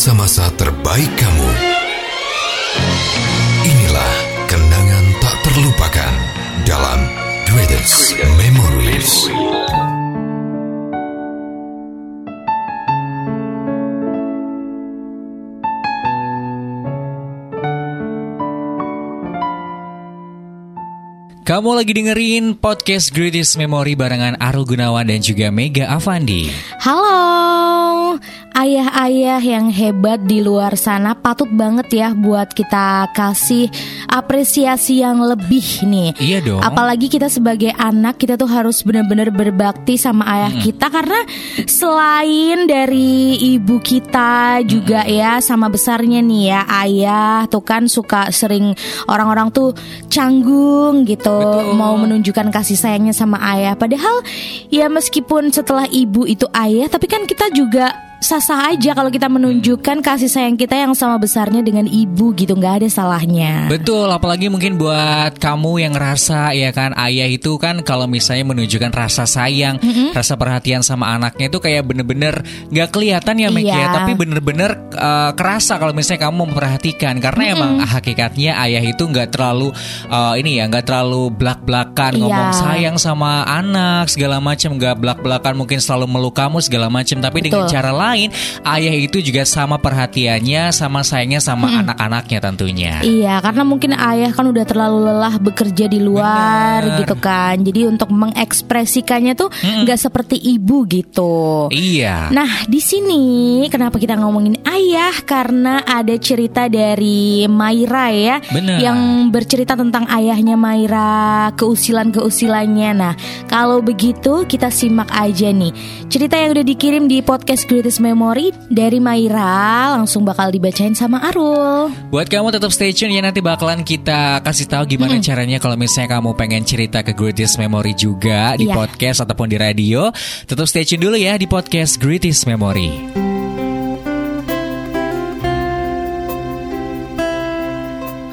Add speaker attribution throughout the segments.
Speaker 1: masa-masa terbaik kamu. Inilah kenangan tak terlupakan dalam Greatest Memories.
Speaker 2: Kamu lagi dengerin podcast Greatest Memory barengan Arul Gunawan dan juga Mega Avandi.
Speaker 3: Halo, ayah-ayah yang hebat di luar sana patut banget ya buat kita kasih apresiasi yang lebih nih.
Speaker 2: Iya dong.
Speaker 3: Apalagi kita sebagai anak kita tuh harus benar-benar berbakti sama ayah kita karena selain dari ibu kita juga ya sama besarnya nih ya ayah tuh kan suka sering orang-orang tuh canggung gitu
Speaker 2: Betul.
Speaker 3: mau menunjukkan kasih sayangnya sama ayah. Padahal ya meskipun setelah ibu itu ayah, tapi kan kita juga sah-sah aja kalau kita menunjukkan kasih sayang kita yang sama besarnya dengan ibu gitu, nggak ada salahnya.
Speaker 2: Betul, apalagi mungkin buat kamu yang ngerasa ya kan ayah itu kan kalau misalnya menunjukkan rasa sayang, rasa perhatian sama anaknya itu kayak bener-bener nggak kelihatan ya Meg ya,
Speaker 3: Iya.
Speaker 2: tapi bener-bener uh, kerasa kalau misalnya kamu memperhatikan karena emang hakikatnya ayah itu nggak terlalu uh, ini ya nggak terlalu belak-belakan
Speaker 3: Iya.
Speaker 2: ngomong sayang sama anak segala macam nggak belak-belakan mungkin selalu meluk kamu segala macam tapi dengan
Speaker 3: Betul.
Speaker 2: cara lain ayah itu juga sama perhatiannya sama sayangnya sama anak-anaknya tentunya.
Speaker 3: Iya, karena mungkin ayah kan udah terlalu lelah bekerja di luar
Speaker 2: Bener.
Speaker 3: gitu kan. Jadi untuk mengekspresikannya tuh nggak seperti ibu gitu.
Speaker 2: Iya.
Speaker 3: Nah, di sini kenapa kita ngomongin ayah? Karena ada cerita dari Maira ya,
Speaker 2: Bener.
Speaker 3: yang bercerita tentang ayahnya Maira, keusilan-keusilannya. Nah, kalau begitu kita simak aja nih cerita yang udah dikirim di podcast Greatest Memory dari Maira, langsung bakal dibacain sama Arul.
Speaker 2: Buat kamu tetap stay tune ya nanti bakalan kita kasih tahu gimana caranya kalau misalnya kamu pengen cerita ke Greatest Memory juga di
Speaker 3: Iya.
Speaker 2: podcast ataupun di radio. Tetap stay tune dulu ya di podcast Greatest Memory.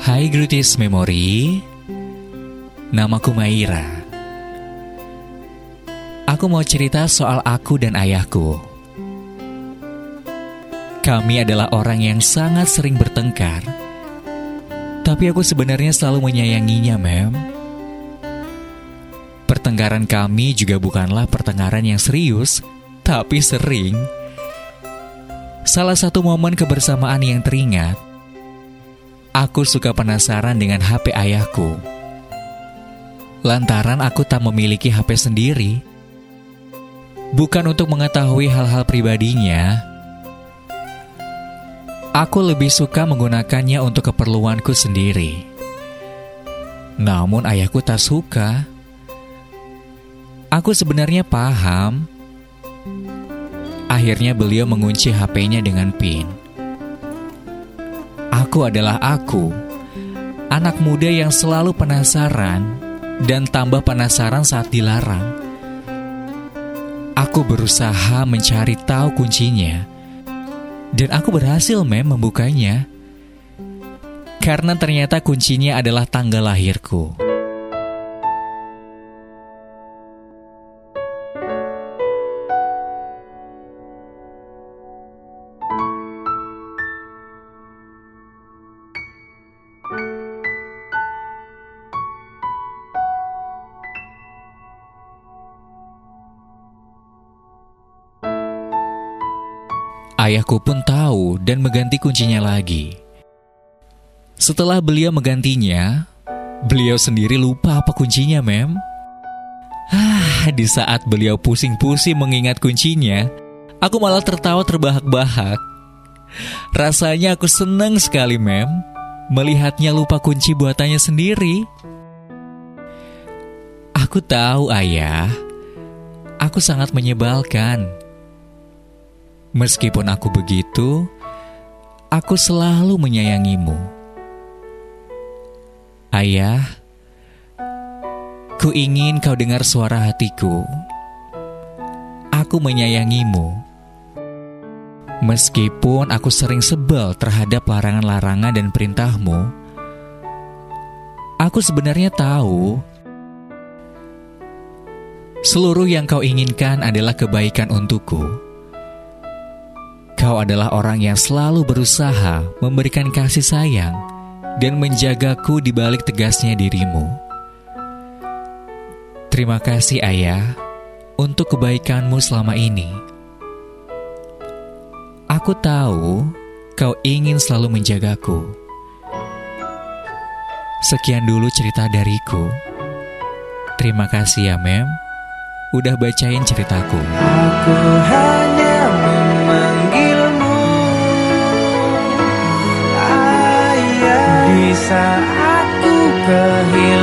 Speaker 2: Hai Greatest Memory. Namaku Maira. Aku mau cerita soal aku dan ayahku. Kami adalah orang yang sangat sering bertengkar. Tapi aku sebenarnya selalu menyayanginya, Mem. Pertengkaran kami juga bukanlah pertengkaran yang serius, tapi sering. Salah satu momen kebersamaan yang teringat, aku suka penasaran dengan HP ayahku. Lantaran aku tak memiliki HP sendiri. Bukan untuk mengetahui hal-hal pribadinya, Aku lebih suka menggunakannya untuk keperluanku sendiri. Namun ayahku tak suka. Aku sebenarnya paham. Akhirnya beliau mengunci HP-nya dengan PIN. Aku adalah aku, anak muda yang selalu penasaran dan tambah penasaran saat dilarang. Aku berusaha mencari tahu kuncinya. Dan aku berhasil mem membukanya. Karena ternyata kuncinya adalah tanggal lahirku. Ayahku pun tahu dan mengganti kuncinya lagi. Setelah beliau menggantinya, beliau sendiri lupa apa kuncinya, Mem. Ah, di saat beliau pusing-pusing mengingat kuncinya, aku malah tertawa terbahak-bahak. Rasanya aku senang sekali, Mem, melihatnya lupa kunci buatannya sendiri. Aku tahu, Ayah. Aku sangat menyebalkan. Meskipun aku begitu, aku selalu menyayangimu. Ayah, ku ingin kau dengar suara hatiku. Aku menyayangimu. Meskipun aku sering sebel terhadap larangan-larangan dan perintahmu, aku sebenarnya tahu seluruh yang kau inginkan adalah kebaikan untukku. Kau adalah orang yang selalu berusaha memberikan kasih sayang dan menjagaku di balik tegasnya dirimu. Terima kasih, Ayah, untuk kebaikanmu selama ini. Aku tahu kau ingin selalu menjagaku. Sekian dulu cerita dariku. Terima kasih ya, Mem. Udah bacain ceritaku.
Speaker 4: Aku hanya saat ku kehilangan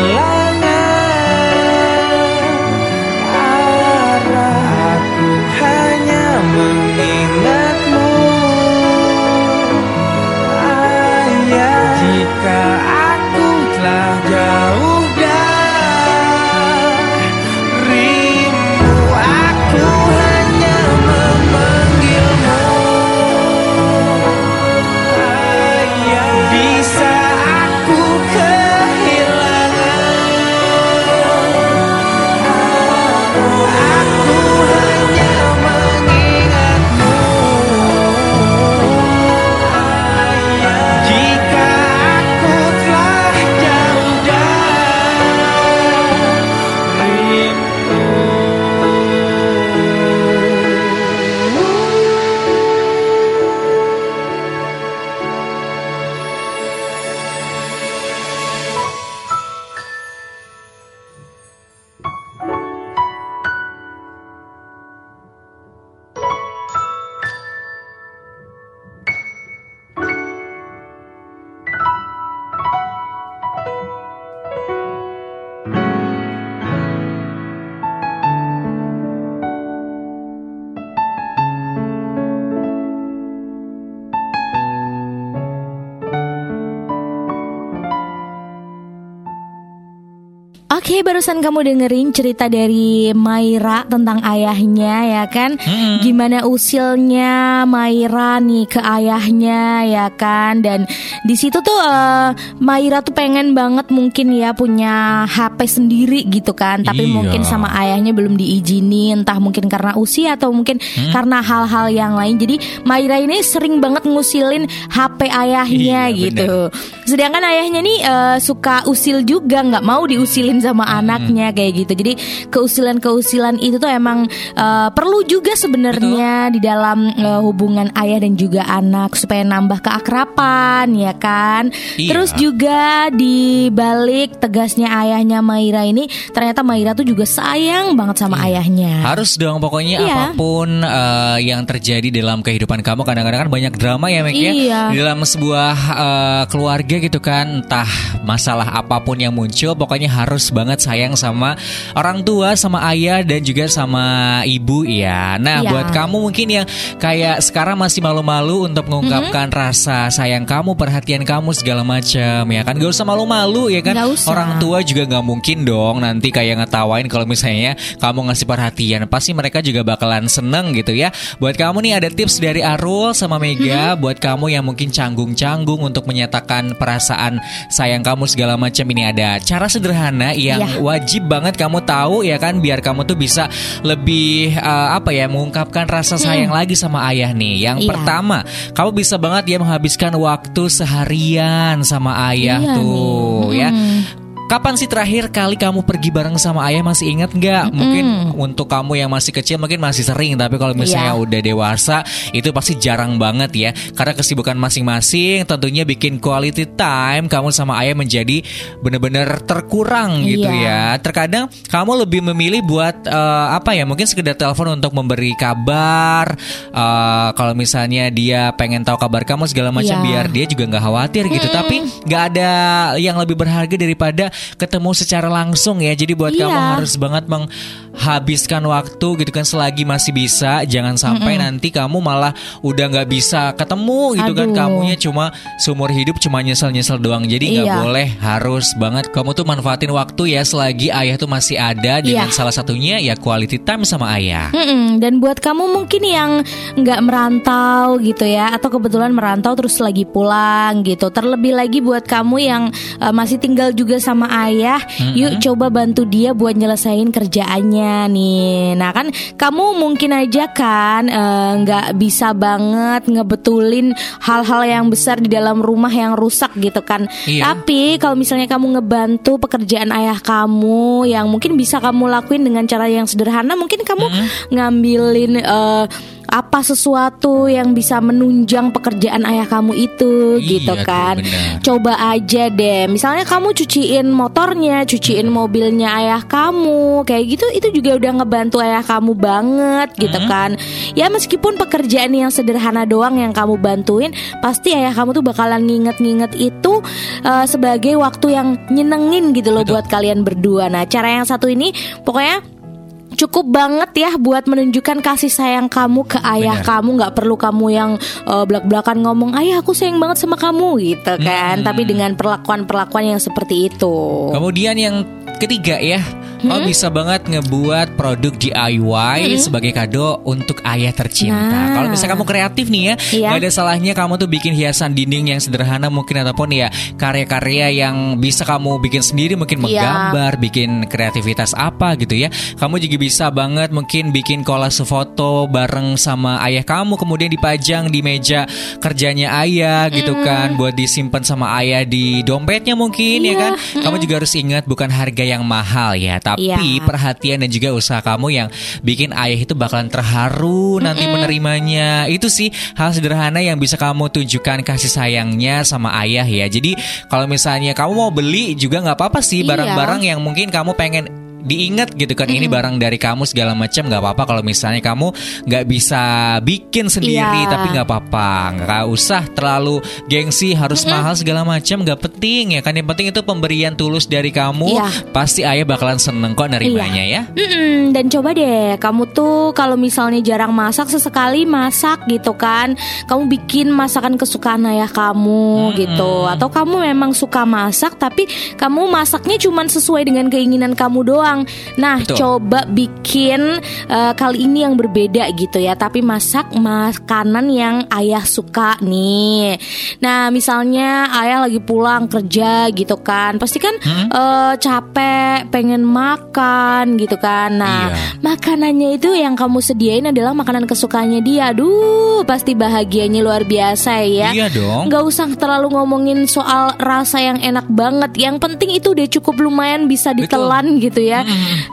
Speaker 3: Oke, barusan kamu dengerin cerita dari Maira tentang ayahnya ya kan? Gimana usilnya Maira nih ke ayahnya ya kan? Dan di situ tuh eh, Maira tuh pengen banget mungkin ya punya HP sendiri gitu kan, tapi
Speaker 2: Iya.
Speaker 3: mungkin sama ayahnya belum diizinin, entah mungkin karena usia atau mungkin karena hal-hal yang lain. Jadi Maira ini sering banget ngusilin HP ayahnya
Speaker 2: Iya,
Speaker 3: gitu. Sedangkan ayahnya nih eh, suka usil juga, nggak mau diusilin sama anaknya kayak gitu. Jadi keusilan-keusilan itu tuh emang eh, perlu juga sebenarnya di dalam eh, hubungan ayah dan juga anak supaya nambah keakraban ya kan.
Speaker 2: Iya.
Speaker 3: Terus juga di balik tegasnya ayahnya Maira ini ternyata Maira tuh juga sayang banget sama ayahnya.
Speaker 2: Harus dong pokoknya
Speaker 3: Iya.
Speaker 2: apa pun eh, yang terjadi dalam kehidupan kamu kadang-kadang kan banyak drama ya Mek ya.
Speaker 3: Iya.
Speaker 2: Di dalam sebuah eh, keluarga gitu kan entah masalah apa pun yang muncul pokoknya harus banget sayang sama orang tua, sama ayah dan juga sama ibu ya. Nah,
Speaker 3: Iya.
Speaker 2: buat kamu mungkin yang kayak sekarang masih malu-malu untuk mengungkapkan
Speaker 3: Mm-hmm.
Speaker 2: rasa sayang kamu, perhatian kamu segala macam ya kan. Gak usah malu-malu ya kan. Orang tua juga nggak mungkin dong nanti kayak ngetawain kalau misalnya kamu ngasih perhatian pasti mereka juga bakalan seneng gitu ya buat kamu nih ada tips dari Arul sama Mega buat kamu yang mungkin canggung-canggung untuk menyatakan perasaan sayang kamu segala macam ini ada cara sederhana yang
Speaker 3: Iya.
Speaker 2: wajib banget kamu tahu ya kan biar kamu tuh bisa lebih eh, apa ya mengungkapkan rasa sayang lagi sama ayah nih yang
Speaker 3: Iya.
Speaker 2: pertama kamu bisa banget ya menghabiskan waktu seharian sama ayah
Speaker 3: Iya
Speaker 2: tuh
Speaker 3: nih.
Speaker 2: ya
Speaker 3: Mm.
Speaker 2: Kapan sih terakhir kali kamu pergi bareng sama ayah masih ingat nggak? Mungkin untuk kamu yang masih kecil mungkin masih sering, tapi kalau misalnya
Speaker 3: Iya.
Speaker 2: udah dewasa itu pasti jarang banget ya. Karena kesibukan masing-masing tentunya bikin quality time kamu sama ayah menjadi benar-benar terkurang gitu
Speaker 3: Iya.
Speaker 2: ya. Terkadang kamu lebih memilih buat eh, apa ya? Mungkin sekedar telepon untuk memberi kabar. eh, kalau misalnya dia pengen tahu kabar kamu segala macam
Speaker 3: Iya.
Speaker 2: biar dia juga nggak khawatir gitu. Tapi nggak ada yang lebih berharga daripada ketemu secara langsung ya. Jadi buat
Speaker 3: Iya.
Speaker 2: kamu harus banget menghabiskan waktu gitu kan selagi masih bisa. Jangan sampai nanti kamu malah udah nggak bisa ketemu gitu kan.
Speaker 3: Aduh.
Speaker 2: Kamunya cuma seumur hidup cuma nyesel-nyesel doang. Jadi nggak
Speaker 3: Iya.
Speaker 2: boleh harus banget kamu tuh manfaatin waktu ya selagi ayah tuh masih ada. Dengan
Speaker 3: Iya.
Speaker 2: salah satunya ya quality time sama ayah.
Speaker 3: Mm-mm, dan buat kamu mungkin yang nggak merantau gitu ya atau kebetulan merantau terus lagi pulang gitu terlebih lagi buat kamu yang uh, masih tinggal juga sama sama ayah, yuk coba bantu dia buat nyelesain kerjaannya nih. Nah kan kamu mungkin aja kan eh, nggak bisa banget ngebetulin hal-hal yang besar di dalam rumah yang rusak gitu kan.
Speaker 2: Iya.
Speaker 3: Tapi kalau misalnya kamu ngebantu pekerjaan ayah kamu yang mungkin bisa kamu lakuin dengan cara yang sederhana, mungkin kamu ngambilin eh, apa sesuatu yang bisa menunjang pekerjaan ayah kamu itu
Speaker 2: Iya
Speaker 3: gitu
Speaker 2: tuh,
Speaker 3: kan.
Speaker 2: benar.
Speaker 3: Coba aja deh. Misalnya kamu cuciin motornya, cuciin mobilnya ayah kamu, kayak gitu itu juga udah ngebantu ayah kamu banget gitu kan. Ya meskipun pekerjaan yang sederhana doang yang kamu bantuin, pasti ayah kamu tuh bakalan nginget-nginget itu eh, sebagai waktu yang nyenengin gitu loh
Speaker 2: Betul.
Speaker 3: buat kalian berdua. Nah, cara yang satu ini pokoknya cukup banget ya buat menunjukkan kasih sayang kamu ke ayah
Speaker 2: Benar.
Speaker 3: kamu nggak perlu kamu yang eh, belak-belakan ngomong ayah aku sayang banget sama kamu gitu kan
Speaker 2: Hmm.
Speaker 3: tapi dengan perlakuan-perlakuan yang seperti itu
Speaker 2: Kemudian yang ketiga ya,
Speaker 3: Hmm?
Speaker 2: bisa banget ngebuat produk DIY sebagai kado untuk ayah tercinta.
Speaker 3: Nah.
Speaker 2: Kalau misalnya kamu kreatif nih ya,
Speaker 3: Iya.
Speaker 2: nggak ada salahnya kamu tuh bikin hiasan dinding yang sederhana mungkin ataupun ya karya-karya yang bisa kamu bikin sendiri, mungkin
Speaker 3: Iya.
Speaker 2: menggambar, bikin kreativitas apa gitu ya. Kamu juga bisa banget mungkin bikin kolase foto bareng sama ayah kamu, kemudian dipajang di meja kerjanya ayah gitu kan, buat disimpan sama ayah di dompetnya mungkin ya
Speaker 3: Iya.
Speaker 2: kan. Kamu juga harus ingat bukan harga yang mahal ya, tapi
Speaker 3: Iya.
Speaker 2: perhatian dan juga usaha kamu yang bikin ayah itu bakalan terharu nanti menerimanya. Itu sih hal sederhana yang bisa kamu tunjukkan kasih sayangnya sama ayah ya. Jadi kalau misalnya kamu mau beli juga nggak apa-apa sih
Speaker 3: Iya.
Speaker 2: barang-barang yang mungkin kamu pengen diingat gitu kan ini barang dari kamu segala macam nggak apa-apa kalau misalnya kamu nggak bisa bikin sendiri
Speaker 3: Iya.
Speaker 2: tapi nggak apa-apa nggak usah terlalu gengsi harus mahal segala macam nggak penting ya kan? Yang penting itu pemberian tulus dari kamu
Speaker 3: Iya.
Speaker 2: pasti ayah bakalan seneng kok nerimanya ya.
Speaker 3: Mm-mm, dan coba deh kamu tuh kalau misalnya jarang masak sesekali masak gitu kan. Kamu bikin masakan kesukaan ayah kamu gitu. Atau kamu memang suka masak tapi kamu masaknya cuman sesuai dengan keinginan kamu doang nah
Speaker 2: Betul.
Speaker 3: coba bikin eh, kali ini yang berbeda gitu ya. Tapi masak makanan yang ayah suka nih. Nah misalnya ayah lagi pulang kerja gitu kan. Pasti kan eh, capek pengen makan gitu kan. Nah
Speaker 2: Iya.
Speaker 3: makanannya itu yang kamu sediain adalah makanan kesukaannya dia. Aduh pasti bahagianya luar biasa ya.
Speaker 2: Iya dong.
Speaker 3: Nggak usah terlalu ngomongin soal rasa yang enak banget. Yang penting itu udah cukup lumayan bisa ditelan gitu ya.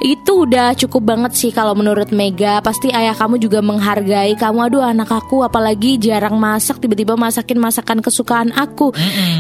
Speaker 3: Itu udah cukup banget sih kalau menurut Mega. Pasti ayah kamu juga menghargai kamu. Aduh anak aku apalagi jarang masak tiba-tiba masakin masakan kesukaan aku.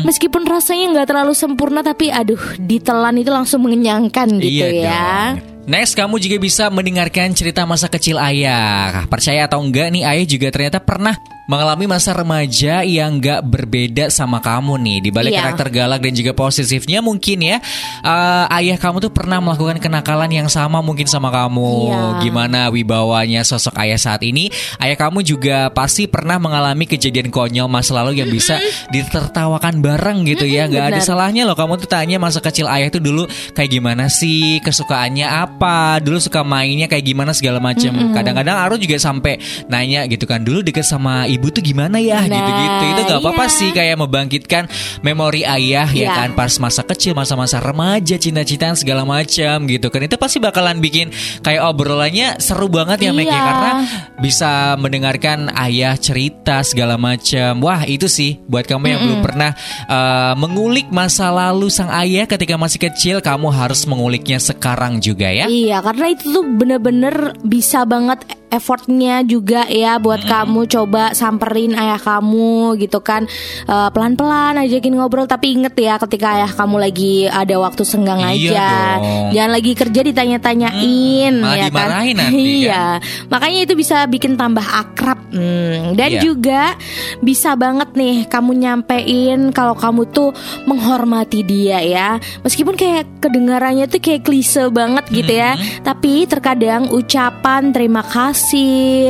Speaker 3: Meskipun rasanya nggak terlalu sempurna tapi aduh ditelan itu langsung mengenyangkan gitu
Speaker 2: iya
Speaker 3: ya.
Speaker 2: dong. Next, kamu juga bisa mendengarkan cerita masa kecil ayah. Percaya atau enggak nih, ayah juga ternyata pernah mengalami masa remaja yang enggak berbeda sama kamu nih. Di balik
Speaker 3: Iya.
Speaker 2: karakter galak dan juga positifnya mungkin ya, eh, ayah kamu tuh pernah melakukan kenakalan yang sama mungkin sama kamu.
Speaker 3: Iya.
Speaker 2: Gimana wibawanya sosok ayah saat ini? Ayah kamu juga pasti pernah mengalami kejadian konyol masa lalu yang bisa ditertawakan bareng gitu ya. Nggak ada salahnya loh kamu tuh tanya masa kecil ayah tuh dulu kayak gimana sih kesukaannya apa dulu suka mainnya kayak gimana segala macam kadang-kadang Aru juga sampai nanya gitu kan dulu deket sama ibu tuh gimana ya?
Speaker 3: Nah,
Speaker 2: gitu-gitu. Itu nggak apa-apa
Speaker 3: iya.
Speaker 2: sih kayak membangkitkan memori ayah ya
Speaker 3: Iya.
Speaker 2: kan? Pas masa kecil masa-masa remaja cinta-cintaan segala macam gitu kan? Itu pasti bakalan bikin kayak obrolannya seru banget ya Meg ya.
Speaker 3: Iya.
Speaker 2: karena bisa mendengarkan ayah cerita segala macam. Wah itu sih buat kamu yang belum pernah uh, mengulik masa lalu sang ayah ketika masih kecil kamu harus menguliknya sekarang juga ya.
Speaker 3: Iya, karena itu tuh bener-bener bisa banget effortnya juga ya buat kamu coba samperin ayah kamu gitu kan Eh, pelan-pelan ajakin ngobrol tapi inget ya ketika ayah kamu lagi ada waktu senggang
Speaker 2: Iya
Speaker 3: aja
Speaker 2: dong.
Speaker 3: jangan lagi kerja ditanya-tanyain
Speaker 2: Hmm,
Speaker 3: ya kan
Speaker 2: nanti, kan?
Speaker 3: iya makanya itu bisa bikin tambah akrab Hmm, dan
Speaker 2: Iya.
Speaker 3: juga bisa banget nih kamu nyampein kalau kamu tuh menghormati dia ya meskipun kayak kedengarannya tuh kayak klise banget gitu ya
Speaker 2: Hmm.
Speaker 3: tapi terkadang ucapan terima kasih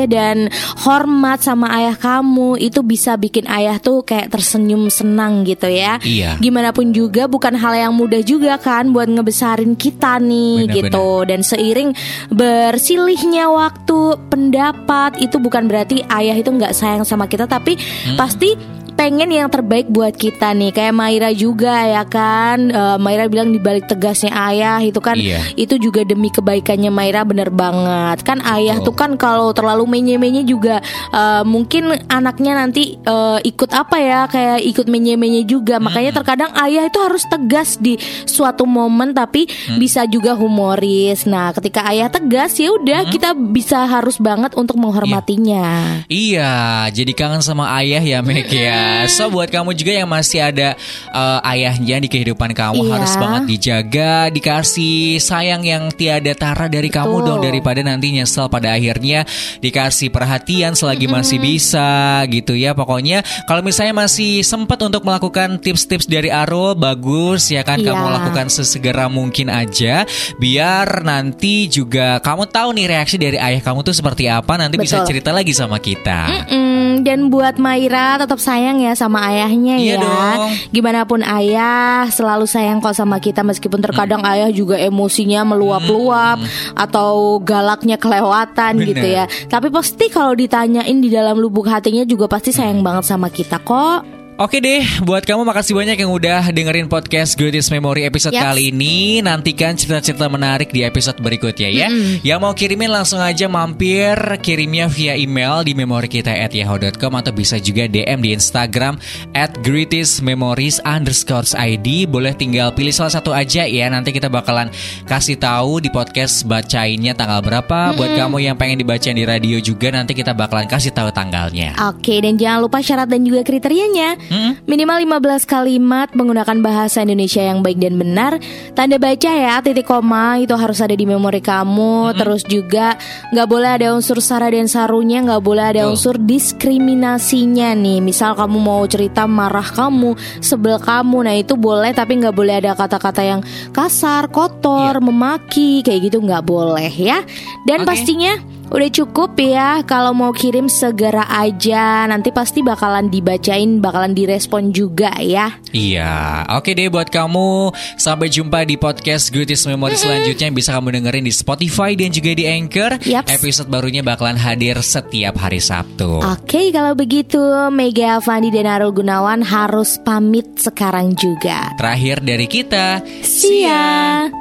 Speaker 3: dan hormat sama ayah kamu itu bisa bikin ayah tuh kayak tersenyum senang gitu ya
Speaker 2: Iya.
Speaker 3: gimana pun juga bukan hal yang mudah juga kan buat ngebesarin kita nih
Speaker 2: Benar-benar.
Speaker 3: gitu dan seiring bersilihnya waktu pendapat itu bukan berarti ayah itu nggak sayang sama kita tapi
Speaker 2: Hmm.
Speaker 3: pasti pengen yang terbaik buat kita nih. Kayak Maira juga ya kan. Eh, Maira bilang dibalik tegasnya ayah itu kan
Speaker 2: Iya.
Speaker 3: itu juga demi kebaikannya Maira bener banget. Kan ayah
Speaker 2: Betul.
Speaker 3: tuh kan kalau terlalu menye-menye juga eh, mungkin anaknya nanti eh, ikut apa ya kayak ikut menye-menye juga. Makanya terkadang ayah itu harus tegas di suatu momen tapi
Speaker 2: Mm.
Speaker 3: bisa juga humoris. Nah, ketika ayah tegas ya udah kita bisa harus banget untuk menghormatinya.
Speaker 2: Iya, jadi kangen sama ayah ya Meg ya. So buat kamu juga yang masih ada eh, ayahnya di kehidupan kamu
Speaker 3: Iya.
Speaker 2: harus banget dijaga, dikasih sayang yang tiada tara dari kamu
Speaker 3: Betul.
Speaker 2: dong daripada nanti nyesel pada akhirnya dikasih perhatian selagi masih bisa gitu ya. Pokoknya kalau misalnya masih sempat untuk melakukan tips-tips dari Aro bagus ya kan
Speaker 3: Iya.
Speaker 2: kamu lakukan sesegera mungkin aja biar nanti juga kamu tahu nih reaksi dari ayah kamu tuh seperti apa nanti bisa
Speaker 3: Betul.
Speaker 2: cerita lagi sama kita.
Speaker 3: Mm, dan buat Maira tetap sayang ya sama ayahnya
Speaker 2: Iya
Speaker 3: ya.
Speaker 2: dong.
Speaker 3: Gimana pun ayah selalu sayang kok sama kita meskipun terkadang ayah juga emosinya meluap-luap atau galaknya kelewatan
Speaker 2: Bener.
Speaker 3: gitu ya. Tapi pasti kalau ditanyain di dalam lubuk hatinya juga pasti sayang banget sama kita kok.
Speaker 2: Oke deh, buat kamu makasih banyak yang udah dengerin podcast Greatest Memory episode
Speaker 3: Yaps.
Speaker 2: kali ini. Nantikan cerita-cerita menarik di episode berikutnya ya. Yang mau kirimin langsung aja mampir kirimnya via email di memori kita at yahoo.com atau bisa juga DM di Instagram at greatest memories underscore ID. Boleh tinggal pilih salah satu aja ya. Nanti kita bakalan kasih tahu di podcast bacainnya tanggal berapa. Buat kamu yang pengen dibacain di radio juga nanti kita bakalan kasih tahu tanggalnya.
Speaker 3: Oke, dan jangan lupa syarat dan juga kriterianya. Minimal 15 kalimat menggunakan bahasa Indonesia yang baik dan benar. Tanda baca ya, titik koma itu harus ada di memori kamu. Terus juga nggak boleh ada unsur sara dan sarunya, nggak boleh ada
Speaker 2: Betul.
Speaker 3: unsur diskriminasinya nih. Misal kamu mau cerita marah kamu, sebel kamu, nah itu boleh tapi nggak boleh ada kata-kata yang kasar, kotor, memaki, kayak gitu nggak boleh ya. Dan
Speaker 2: Oke.
Speaker 3: pastinya Udah cukup ya kalau mau kirim segera aja Nanti pasti bakalan dibacain Bakalan direspon juga ya
Speaker 2: Iya, oke deh buat kamu. Sampai jumpa di podcast Greatest Memory selanjutnya yang bisa kamu dengerin di Spotify dan juga di Anchor.
Speaker 3: Yaps.
Speaker 2: Episode barunya bakalan hadir setiap hari Sabtu.
Speaker 3: Oke kalau begitu Mega Avandi dan Arul Gunawan harus pamit sekarang juga
Speaker 2: Terakhir dari kita,
Speaker 3: See ya